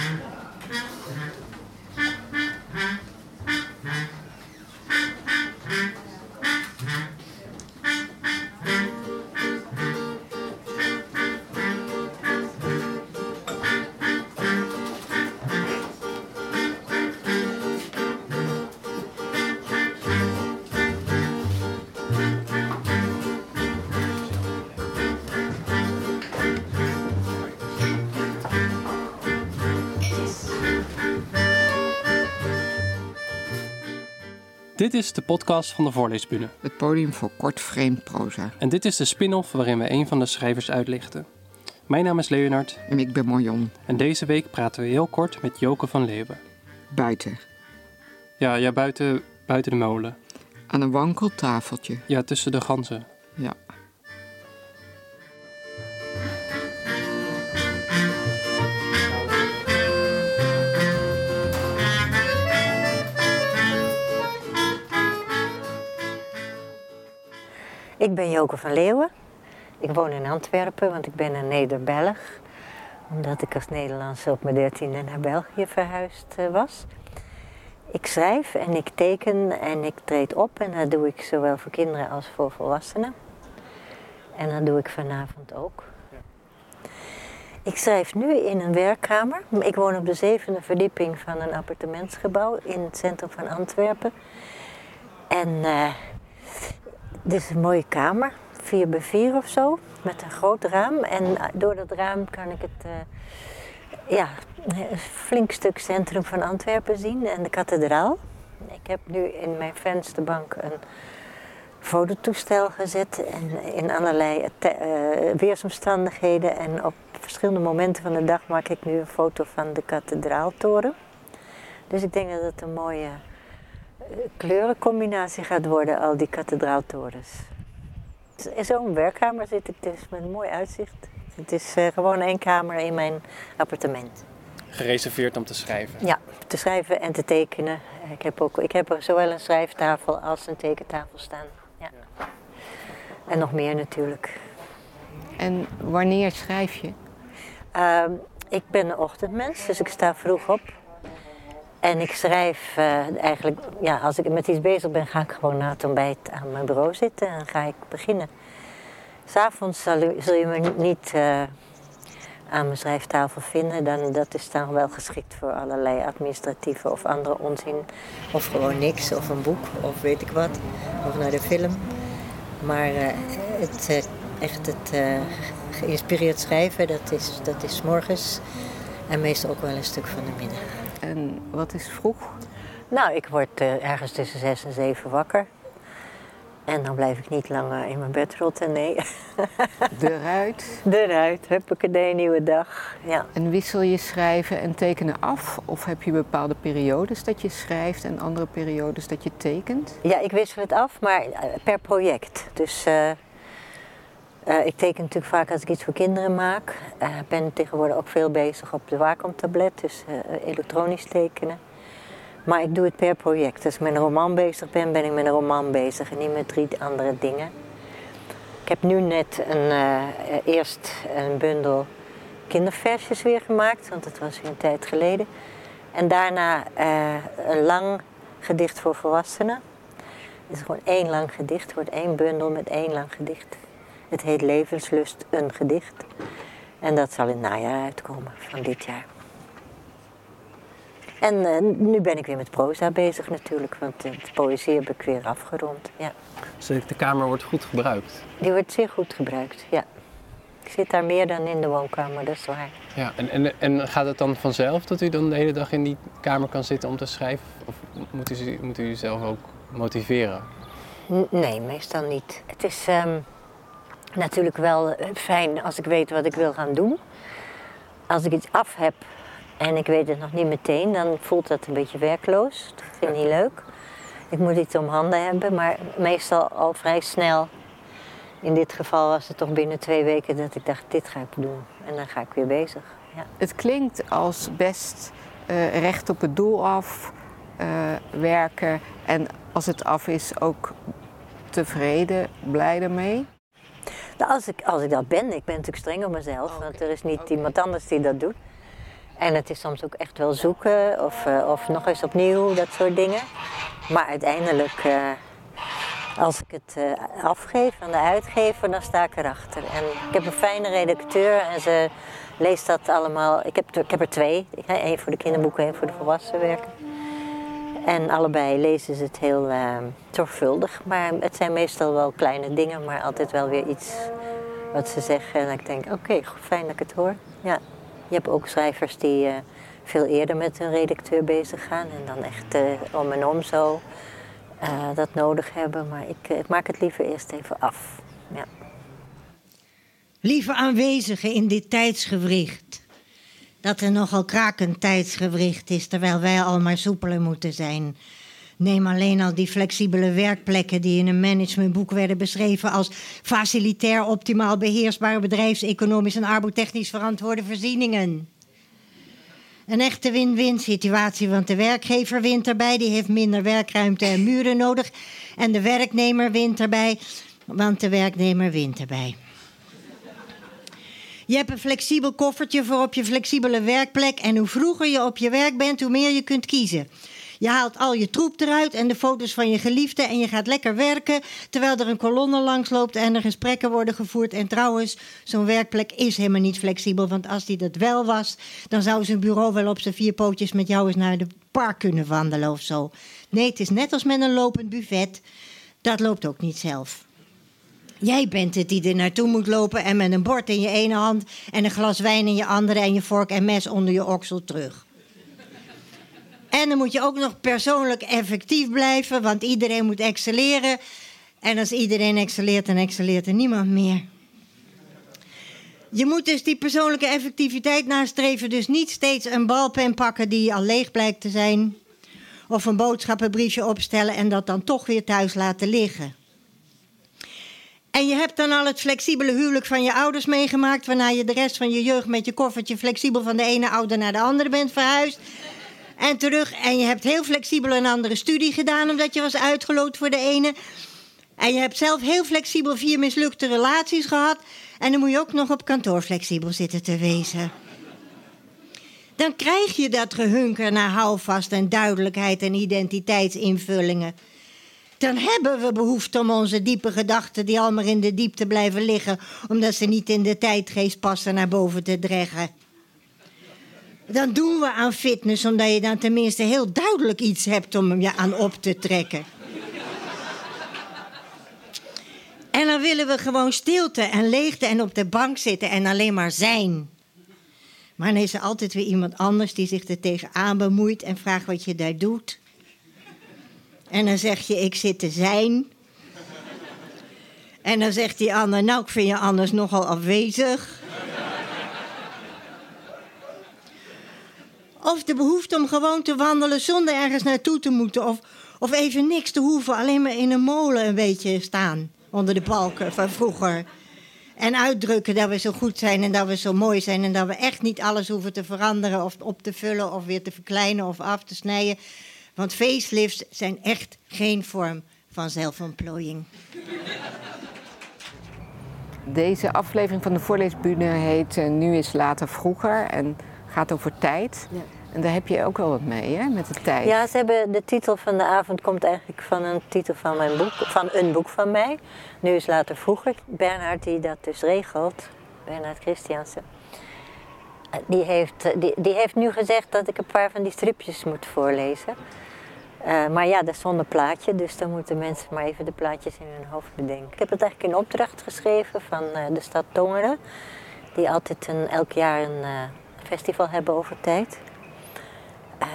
Mm-hmm. Dit is de podcast van de Voorleesbühne. Het podium voor kort vreemd proza. En dit is de spin-off waarin we een van de schrijvers uitlichten. Mijn naam is Leonard En ik ben Marion. en deze week praten we heel kort met Joke van Leeuwen. Buiten. Ja, ja buiten, buiten de molen. Aan een wankeltafeltje. Ja, tussen de ganzen. Ja. Ik ben Joke van Leeuwen. Ik woon in Antwerpen, want ik ben een Neder-Belg. Omdat ik als Nederlandse op mijn dertiende naar België verhuisd eh, was. Ik schrijf en ik teken en ik treed op. En dat doe ik zowel voor kinderen als voor volwassenen. En dat doe ik vanavond ook. Ik schrijf nu in een werkkamer. Ik woon op de zevende verdieping van een appartementsgebouw in het centrum van Antwerpen. En eh, dit is een mooie kamer, 4 bij 4 of zo, met een groot raam. En door dat raam kan ik het, eh, ja, een flink stuk centrum van Antwerpen zien en de kathedraal. Ik heb nu in mijn vensterbank een fototoestel gezet en in allerlei eh, weersomstandigheden. En op verschillende momenten van de dag maak ik nu een foto van de kathedraaltoren. Dus ik denk dat het een mooie eh, kleurencombinatie gaat worden, al die kathedraaltorens. In zo'n werkkamer zit ik dus met een mooi uitzicht. Het is eh, gewoon één kamer in mijn appartement. Gereserveerd om te schrijven. Ja, te schrijven en te tekenen. Ik heb, ook, ik heb er zowel een schrijftafel als een tekentafel staan. Ja. En nog meer natuurlijk. En wanneer schrijf je? Ehm, ik ben een ochtendmens, dus ik sta vroeg op. En ik schrijf eh, eigenlijk, ja, als ik met iets bezig ben, ga ik gewoon na het ontbijt aan mijn bureau zitten en ga ik beginnen. S'avonds zal, zul je me niet eh, aan mijn schrijftafel vinden. Dan, dat is dan wel geschikt voor allerlei administratieve of andere onzin. Of gewoon niks, of een boek, of weet ik wat. Of naar de film. Maar eh, het, echt het geïnspireerd schrijven, dat is, dat is morgens. En meestal ook wel een stuk van de middag. En wat is vroeg? Nou, ik word eh, ergens tussen zes en zeven wakker. En dan blijf ik niet langer in mijn bed rotten, nee. Eruit. Eruit, huppakee, nieuwe dag. Ja. En wissel je schrijven en tekenen af? Of heb je bepaalde periodes dat je schrijft en andere periodes dat je tekent? ja, ik wissel het af, maar eh, per project. Dus eh, eh, ik teken natuurlijk vaak als ik iets voor kinderen maak. Ik ben tegenwoordig ook veel bezig op de Wacom-tablet, dus eh, elektronisch tekenen. Maar ik doe het per project. Als ik met een roman bezig ben, ben ik met een roman bezig en niet met drie andere dingen. Ik heb nu net een, eh, eh, eerst een bundel kinderversjes weer gemaakt, want dat was weer een tijd geleden. En daarna eh, een lang gedicht voor volwassenen. Het is gewoon één lang gedicht, wordt één bundel met één lang gedicht. Het heet Levenslust, een gedicht. En dat zal in het najaar uitkomen van dit jaar. En eh, nu ben ik weer met proza bezig natuurlijk, want de poëzie heb ik weer afgerond. Ja. Dus de kamer wordt goed gebruikt. Die wordt zeer goed gebruikt, ja. Ik zit daar meer dan in de woonkamer, dat is waar. Ja, en, en, en gaat het dan vanzelf dat u dan de hele dag in die kamer kan zitten om te schrijven? Of moet u, moet u zelf ook motiveren? N- Nee, meestal niet. Het is ehm, natuurlijk wel eh, fijn als ik weet wat ik wil gaan doen. Als ik iets af heb en ik weet het nog niet meteen, dan voelt dat een beetje werkloos. Dat vind ik niet leuk. Ik moet iets om handen hebben, maar meestal al vrij snel. In dit geval was het toch binnen twee weken dat ik dacht, dit ga ik doen. En dan ga ik weer bezig. Ja. Het klinkt als best eh, recht op het doel af eh, werken. En als het af is, ook tevreden, blij ermee. Nou, als, ik, als ik dat ben, ik ben natuurlijk streng op mezelf, want er is niet iemand anders die dat doet. En het is soms ook echt wel zoeken of, eh, of nog eens opnieuw, dat soort dingen. Maar uiteindelijk, eh, als ik het eh, afgeef aan de uitgever, dan sta ik erachter. En ik heb een fijne redacteur en ze leest dat allemaal. Ik heb, er- ik heb er twee. Eén voor de kinderboeken, één voor de volwassenwerken. En allebei lezen ze het heel eh, zorgvuldig. Maar het zijn meestal wel kleine dingen, maar altijd wel weer iets wat ze zeggen. En ik denk, oké, fijn dat ik het hoor. Ja. Je hebt ook schrijvers die eh, veel eerder met hun redacteur bezig gaan. En dan echt eh, om en om zo dat nodig hebben. Maar ik, ik maak het liever eerst even af. Ja. Lieve aanwezigen in dit tijdsgewricht. Dat er nogal krakend tijdsgewricht is, terwijl wij al maar soepeler moeten zijn. Neem alleen al die flexibele werkplekken die in een managementboek werden beschreven als facilitair optimaal beheersbare bedrijfseconomisch en arbotechnisch verantwoorde voorzieningen. Een echte win-win situatie, want de werkgever wint erbij, die heeft minder werkruimte en muren nodig. En de werknemer wint erbij, want de werknemer wint erbij. Je hebt een flexibel koffertje voor op je flexibele werkplek. En hoe vroeger je op je werk bent, hoe meer je kunt kiezen. Je haalt al je troep eruit en de foto's van je geliefde en je gaat lekker werken. Terwijl er een kolonne langs loopt en er gesprekken worden gevoerd. En trouwens, zo'n werkplek is helemaal niet flexibel. Want als die dat wel was, dan zou zijn bureau wel op zijn vier pootjes met jou eens naar de park kunnen wandelen of zo. Nee, het is net als met een lopend buffet. Dat loopt ook niet zelf. Jij bent het die er naartoe moet lopen en met een bord in je ene hand en een glas wijn in je andere en je vork en mes onder je oksel terug. En dan moet je ook nog persoonlijk effectief blijven, want iedereen moet excelleren. En als iedereen excelleert, dan excelleert er niemand meer. Je moet dus die persoonlijke effectiviteit nastreven, dus niet steeds een balpen pakken die al leeg blijkt te zijn. Of een boodschappenbriefje opstellen en dat dan toch weer thuis laten liggen. En je hebt dan al het flexibele huwelijk van je ouders meegemaakt, waarna je de rest van je jeugd met je koffertje flexibel van de ene ouder naar de andere bent verhuisd. En terug. En je hebt heel flexibel een andere studie gedaan, omdat je was uitgeloot voor de ene. En je hebt zelf heel flexibel vier mislukte relaties gehad. En dan moet je ook nog op kantoor flexibel zitten te wezen. Dan krijg je dat gehunker naar houvast en duidelijkheid en identiteitsinvullingen dan hebben we behoefte om onze diepe gedachten, die al maar in de diepte blijven liggen, omdat ze niet in de tijdgeest passen, naar boven te dreggen. Dan doen we aan fitness, omdat je dan tenminste heel duidelijk iets hebt om je aan op te trekken. En dan willen we gewoon stilte en leegte en op de bank zitten en alleen maar zijn. Maar dan is er altijd weer iemand anders die zich er tegenaan bemoeit en vraagt wat je daar doet. En dan zeg je, ik zit te zijn. En dan zegt die ander, nou, ik vind je anders nogal afwezig. Of de behoefte om gewoon te wandelen zonder ergens naartoe te moeten. Of, of even niks te hoeven, alleen maar in een molen een beetje staan. Onder de balken van vroeger. En uitdrukken dat we zo goed zijn en dat we zo mooi zijn. En dat we echt niet alles hoeven te veranderen of op te vullen of weer te verkleinen of af te snijden. Want facelifts zijn echt geen vorm van zelfontplooiing. Deze aflevering van de voorleesbühne heet eh, Nu is later vroeger en gaat over tijd. Ja. En daar heb je ook wel wat mee, hè, met de tijd. Ja, ze hebben, de titel van de avond komt eigenlijk van een titel van mijn boek, van een boek van mij. Nu is later vroeger. Bernhard die dat dus regelt, Bernhard Christiansen. eh, Die heeft, eh, die, die heeft nu gezegd dat ik een paar van die stripjes moet voorlezen. Eh, maar ja, dat is zonder plaatje, dus dan moeten mensen maar even de plaatjes in hun hoofd bedenken. Ik heb het eigenlijk in opdracht geschreven van eh, de stad Tongeren. Die altijd een, elk jaar een eh, festival hebben over tijd.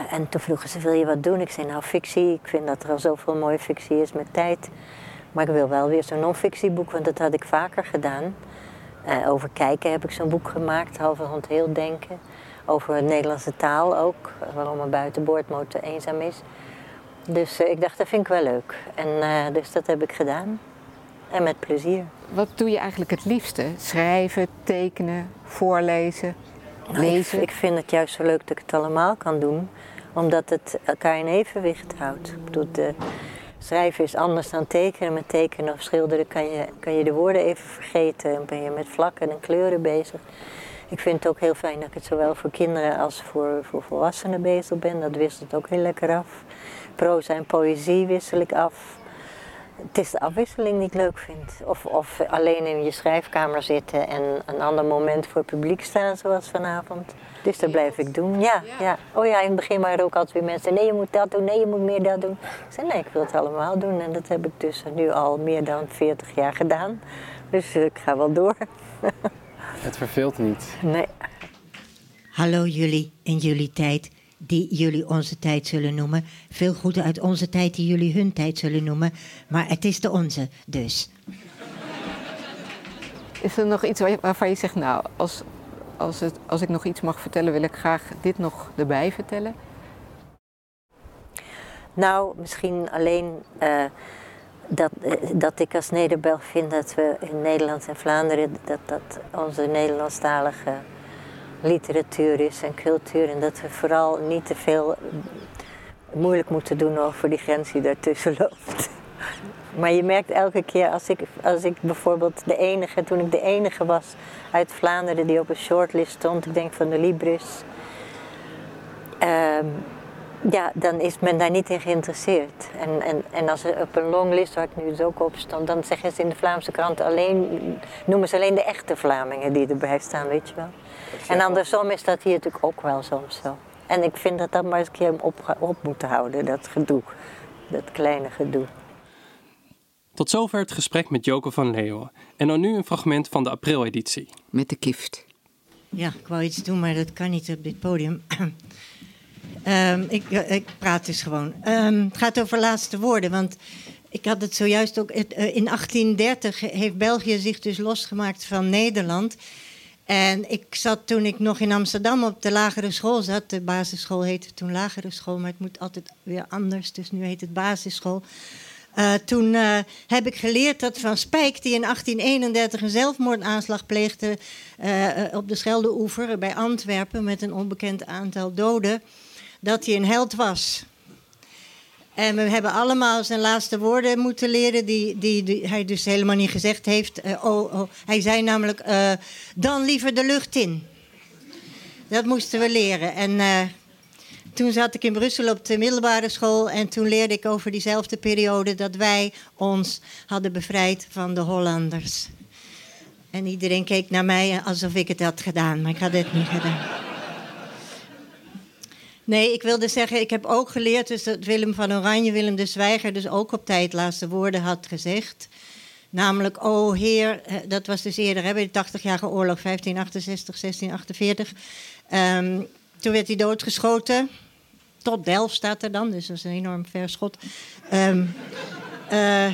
En toen vroegen ze, wil je wat doen? Ik zei, nou fictie. Ik vind dat er al zoveel mooie fictie is met tijd. Maar ik wil wel weer zo'n non-fictieboek, want dat had ik vaker gedaan. Over kijken heb ik zo'n boek gemaakt, halve rond heel denken. Over Nederlandse taal ook, waarom een buitenboordmotor eenzaam is. Dus eh, ik dacht, dat vind ik wel leuk. En eh, dus dat heb ik gedaan. En met plezier. Wat doe je eigenlijk het liefste? Schrijven, tekenen, voorlezen, lezen? Ik, ik vind het juist zo leuk dat ik het allemaal kan doen, omdat het elkaar in evenwicht houdt. Ik bedoel, de, schrijven is anders dan tekenen. Met tekenen of schilderen kan je, kan je de woorden even vergeten en ben je met vlakken en kleuren bezig. Ik vind het ook heel fijn dat ik het zowel voor kinderen als voor, voor volwassenen bezig ben. Dat wisselt ook heel lekker af. Proza en poëzie wissel ik af. Het is de afwisseling die ik leuk vind. Of, of alleen in je schrijfkamer zitten en een ander moment voor het publiek staan, zoals vanavond. Dus dat blijf ik doen. Ja, ja. Oh ja, in het begin waren er ook altijd weer mensen. Nee, je moet dat doen. Nee, je moet meer dat doen. Ik zei, nee, ik wil het allemaal doen. En dat heb ik dus nu al meer dan 40 jaar gedaan. Dus ik ga wel door. Het verveelt niet. Nee. Hallo jullie in jullie tijd, die jullie onze tijd zullen noemen. Veel goede uit onze tijd die jullie hun tijd zullen noemen. Maar het is de onze, dus. Is er nog iets waarvan je zegt, nou, als, als, het, als ik nog iets mag vertellen, wil ik graag dit nog erbij vertellen? Nou, misschien alleen eh, dat, eh, dat ik als Nederbelg vind dat we in Nederland en Vlaanderen, dat dat onze Nederlandstalige literatuur is en cultuur. En dat we vooral niet te veel moeilijk moeten doen over die grens die daartussen loopt. Maar je merkt elke keer als ik, als ik bijvoorbeeld de enige, toen ik de enige was uit Vlaanderen die op een shortlist stond, ik denk van de Libris. ehm, ja, dan is men daar niet in geïnteresseerd. En, en, en als er op een longlist, waar ik nu dus ook op stond, dan zeggen ze in de Vlaamse kranten alleen, noemen ze alleen de echte Vlamingen die erbij staan, weet je wel. En andersom is dat hier natuurlijk ook wel soms zo. En ik vind dat dat maar eens een keer op, op moeten houden, dat gedoe. Dat kleine gedoe. Tot zover het gesprek met Joke van Leeuwen. En dan nu een fragment van de april-editie. Met de kift. Ja, ik wou iets doen, maar dat kan niet op dit podium. Ehm, ik, ik praat dus gewoon. Ehm, het gaat over laatste woorden, want ik had het zojuist ook. eh, in 1830 heeft België zich dus losgemaakt van Nederland. En ik zat toen ik nog in Amsterdam op de lagere school zat. De basisschool heette toen lagere school, maar het moet altijd weer anders. Dus nu heet het basisschool. Eh, toen eh, heb ik geleerd dat Van Spijk, die in 1831 een zelfmoordaanslag pleegde op de Scheldeoever bij Antwerpen met een onbekend aantal doden, dat hij een held was. En we hebben allemaal zijn laatste woorden moeten leren, die, die, die hij dus helemaal niet gezegd heeft. Eh, oh, oh. Hij zei namelijk, eh, dan liever de lucht in. Dat moesten we leren. En eh, toen zat ik in Brussel op de middelbare school en toen leerde ik over diezelfde periode dat wij ons hadden bevrijd van de Hollanders. En iedereen keek naar mij alsof ik het had gedaan, maar ik had het niet gedaan. Nee, ik wilde zeggen, ik heb ook geleerd dus dat Willem van Oranje, Willem de Zwijger, dus ook op tijd laatste woorden had gezegd. Namelijk, o Heer, eh, dat was dus eerder hè, bij de 80-jarige oorlog, 1568, 1648. Ehm, toen werd hij doodgeschoten. Tot Delft staat er dan, dus dat is een enorm ver schot. Ehm, eh,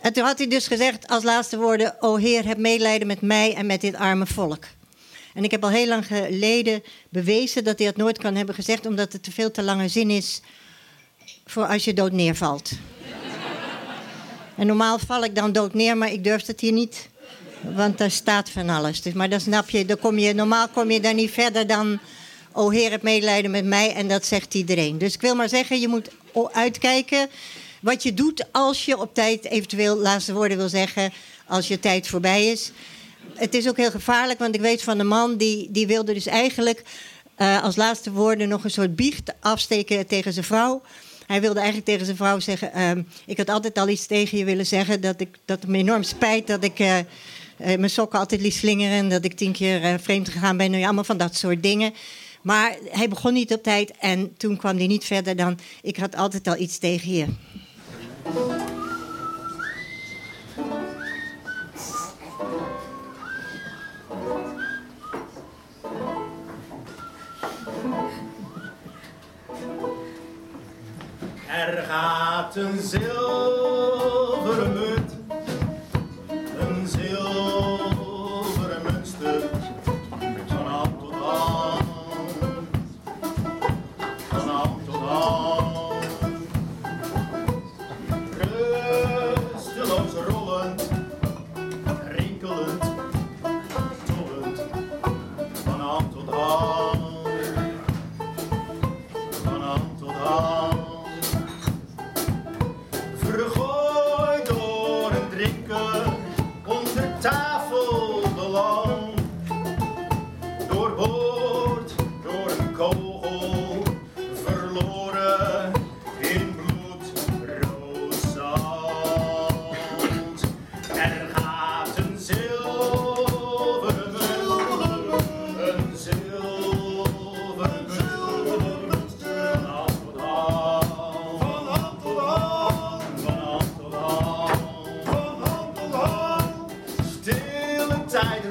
en toen had hij dus gezegd als laatste woorden: O Heer, heb medelijden met mij en met dit arme volk. En ik heb al heel lang geleden bewezen dat hij dat nooit kan hebben gezegd, omdat het te veel te lange zin is voor als je dood neervalt. En normaal val ik dan dood neer, maar ik durf het hier niet. Want daar staat van alles. Dus, maar dan snap je, dan kom je, normaal kom je daar niet verder dan... O Heer, heb medelijden met mij. En dat zegt iedereen. Dus ik wil maar zeggen, je moet uitkijken wat je doet als je op tijd eventueel laatste woorden wil zeggen. Als je tijd voorbij is. Het is ook heel gevaarlijk, want ik weet van een man die, die wilde dus eigenlijk eh, als laatste woorden nog een soort biecht afsteken tegen zijn vrouw. Hij wilde eigenlijk tegen zijn vrouw zeggen: ehm, Ik had altijd al iets tegen je willen zeggen. Dat, ik, dat het me enorm spijt dat ik eh, eh, mijn sokken altijd liet slingeren. En dat ik tien keer vreemd gegaan ben. Nou ja, allemaal van dat soort dingen. Maar hij begon niet op tijd. En toen kwam hij niet verder dan: Ik had altijd al iets tegen je. Gaat een zilveren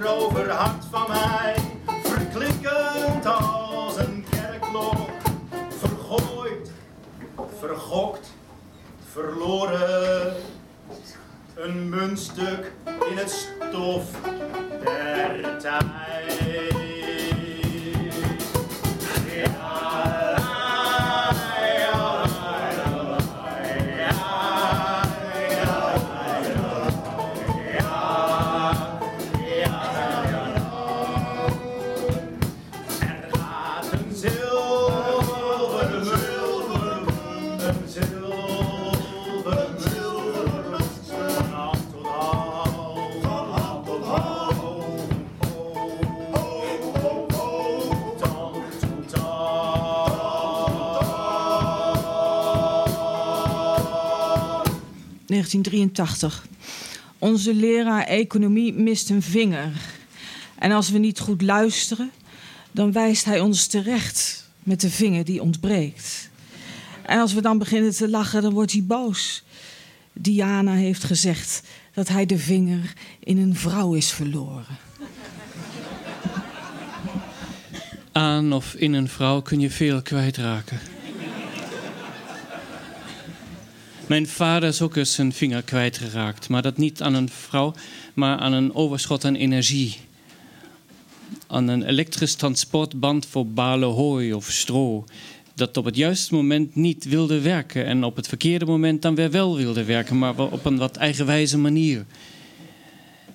over hart van mij, verklikkend als een kerkklok. Vergooid, vergokt, verloren. Een muntstuk in het stof der tijd. 1983. Onze leraar economie mist een vinger. En als we niet goed luisteren, dan wijst hij ons terecht met de vinger die ontbreekt. En als we dan beginnen te lachen, dan wordt hij boos. Diana heeft gezegd dat hij de vinger in een vrouw is verloren. Aan of in een vrouw kun je veel kwijtraken. Mijn vader is ook eens zijn vinger kwijtgeraakt. Maar dat niet aan een vrouw, maar aan een overschot aan energie. Aan een elektrisch transportband voor balen hooi of stro. Dat op het juiste moment niet wilde werken. En op het verkeerde moment dan weer wel wilde werken. Maar op een wat eigenwijze manier.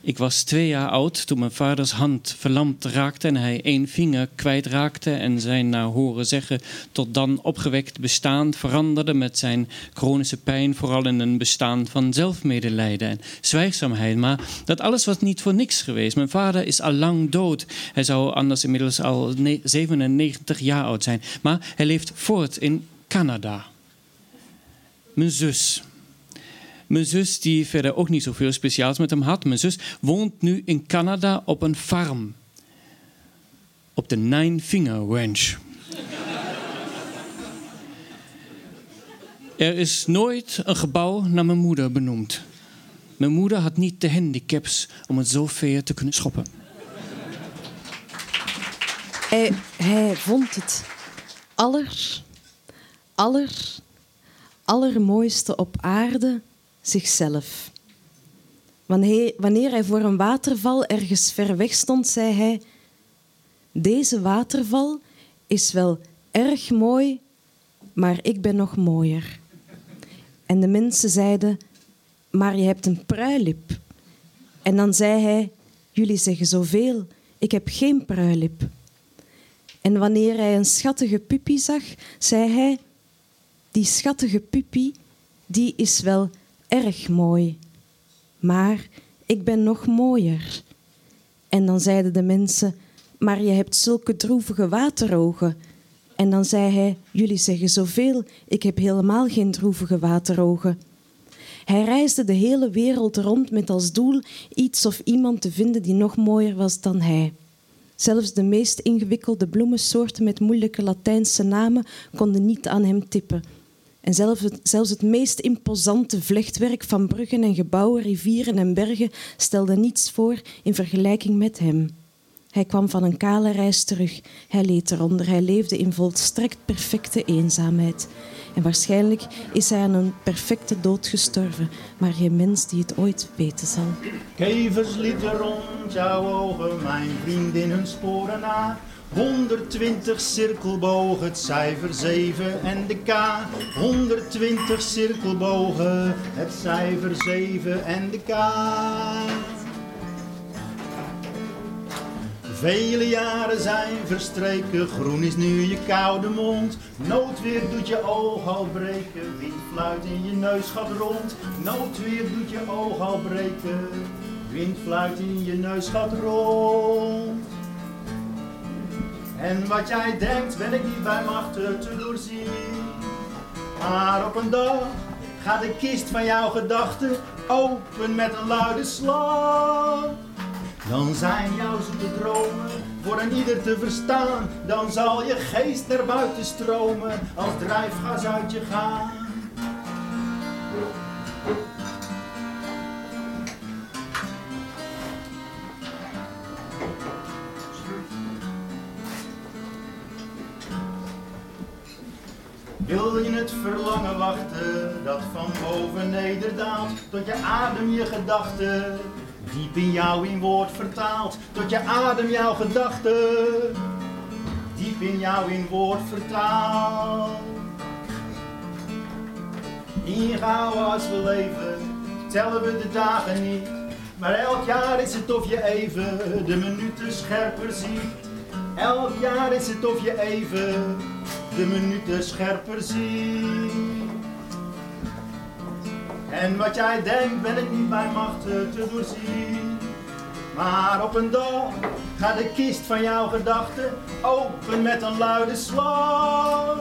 Ik was twee jaar oud toen mijn vaders hand verlamd raakte en hij één vinger kwijtraakte en zijn naar horen zeggen tot dan opgewekt bestaan veranderde met zijn chronische pijn vooral in een bestaan van zelfmedelijden en zwijgzaamheid. Maar dat alles was niet voor niks geweest. Mijn vader is al lang dood. Hij zou anders inmiddels al ne- 97 jaar oud zijn. Maar hij leeft voort in Canada. Mijn zus. Mijn zus, die verder ook niet zoveel speciaals met hem had. Mijn zus woont nu in Canada op een farm. Op de Nine Finger Ranch. Er is nooit een gebouw naar mijn moeder benoemd. Mijn moeder had niet de handicaps om het zo ver te kunnen schoppen. Hij, hij vond het aller, aller, allermooiste op aarde zichzelf. Wanneer, hij voor een waterval ergens ver weg stond, zei hij: Deze waterval is wel erg mooi, maar ik ben nog mooier. En de mensen zeiden: Maar je hebt een pruilip. En dan zei hij: Jullie zeggen zoveel, ik heb geen pruilip. En wanneer hij een schattige puppy zag, zei hij: Die schattige puppy, die is wel erg mooi. Maar ik ben nog mooier. En dan zeiden de mensen: Maar je hebt zulke droevige waterogen. En dan zei hij: Jullie zeggen zoveel, ik heb helemaal geen droevige waterogen. Hij reisde de hele wereld rond met als doel iets of iemand te vinden die nog mooier was dan hij. Zelfs de meest ingewikkelde bloemensoorten met moeilijke Latijnse namen konden niet aan hem tippen. En zelfs het, zelfs het meest imposante vlechtwerk van bruggen en gebouwen, rivieren en bergen stelde niets voor in vergelijking met hem. Hij kwam van een kale reis terug. Hij leed eronder. Hij leefde in volstrekt perfecte eenzaamheid. En waarschijnlijk is hij aan een perfecte dood gestorven, maar geen mens die het ooit weten zal. Kevers liepen rond jouw ogen, mijn vriendin hun sporen na. 120 cirkelbogen, het cijfer 7 en de K. 120 cirkelbogen, het cijfer 7 en de K. Vele jaren zijn verstreken, groen is nu je koude mond. Noodweer doet je oog al breken, windfluit in je neus gaat rond. Noodweer doet je oog al breken, windfluit in je neus gaat rond. En wat jij denkt, ben ik niet bij machten te doorzien. Maar op een dag gaat de kist van jouw gedachten open met een luide slag. Dan zijn jouw zoete dromen voor een ieder te verstaan. Dan zal je geest naar buiten stromen als drijfgas uit je gaan. Wil je het verlangen wachten dat van boven nederdaalt tot je adem je gedachten diep in jou in woord vertaalt tot je adem jouw gedachten diep in jou in woord vertaalt. Ingehouden als we leven, tellen we de dagen niet. Maar elk jaar is het of je even de minuten scherper ziet. Elk jaar is het of je even de minuten scherper ziet. En wat jij denkt ben ik niet bij machten te doorzien. Maar op een dag gaat de kist van jouw gedachten open met een luide slag.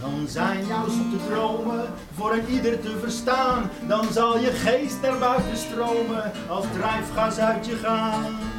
Dan zijn jouw zoete dromen voor een ieder te verstaan. Dan zal je geest er buiten stromen als drijfgas uit je gaan.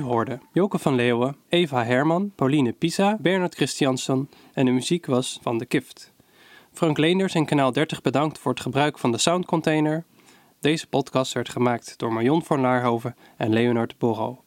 U hoorde Joke van Leeuwen, Eva Herman, Pauline Pisa, Bernard Christiansson en de muziek was van de Kift. Frank Leenders en Kanaal 30 bedankt voor het gebruik van de soundcontainer. Deze podcast werd gemaakt door Marion van Laarhoven en Leonard Borro.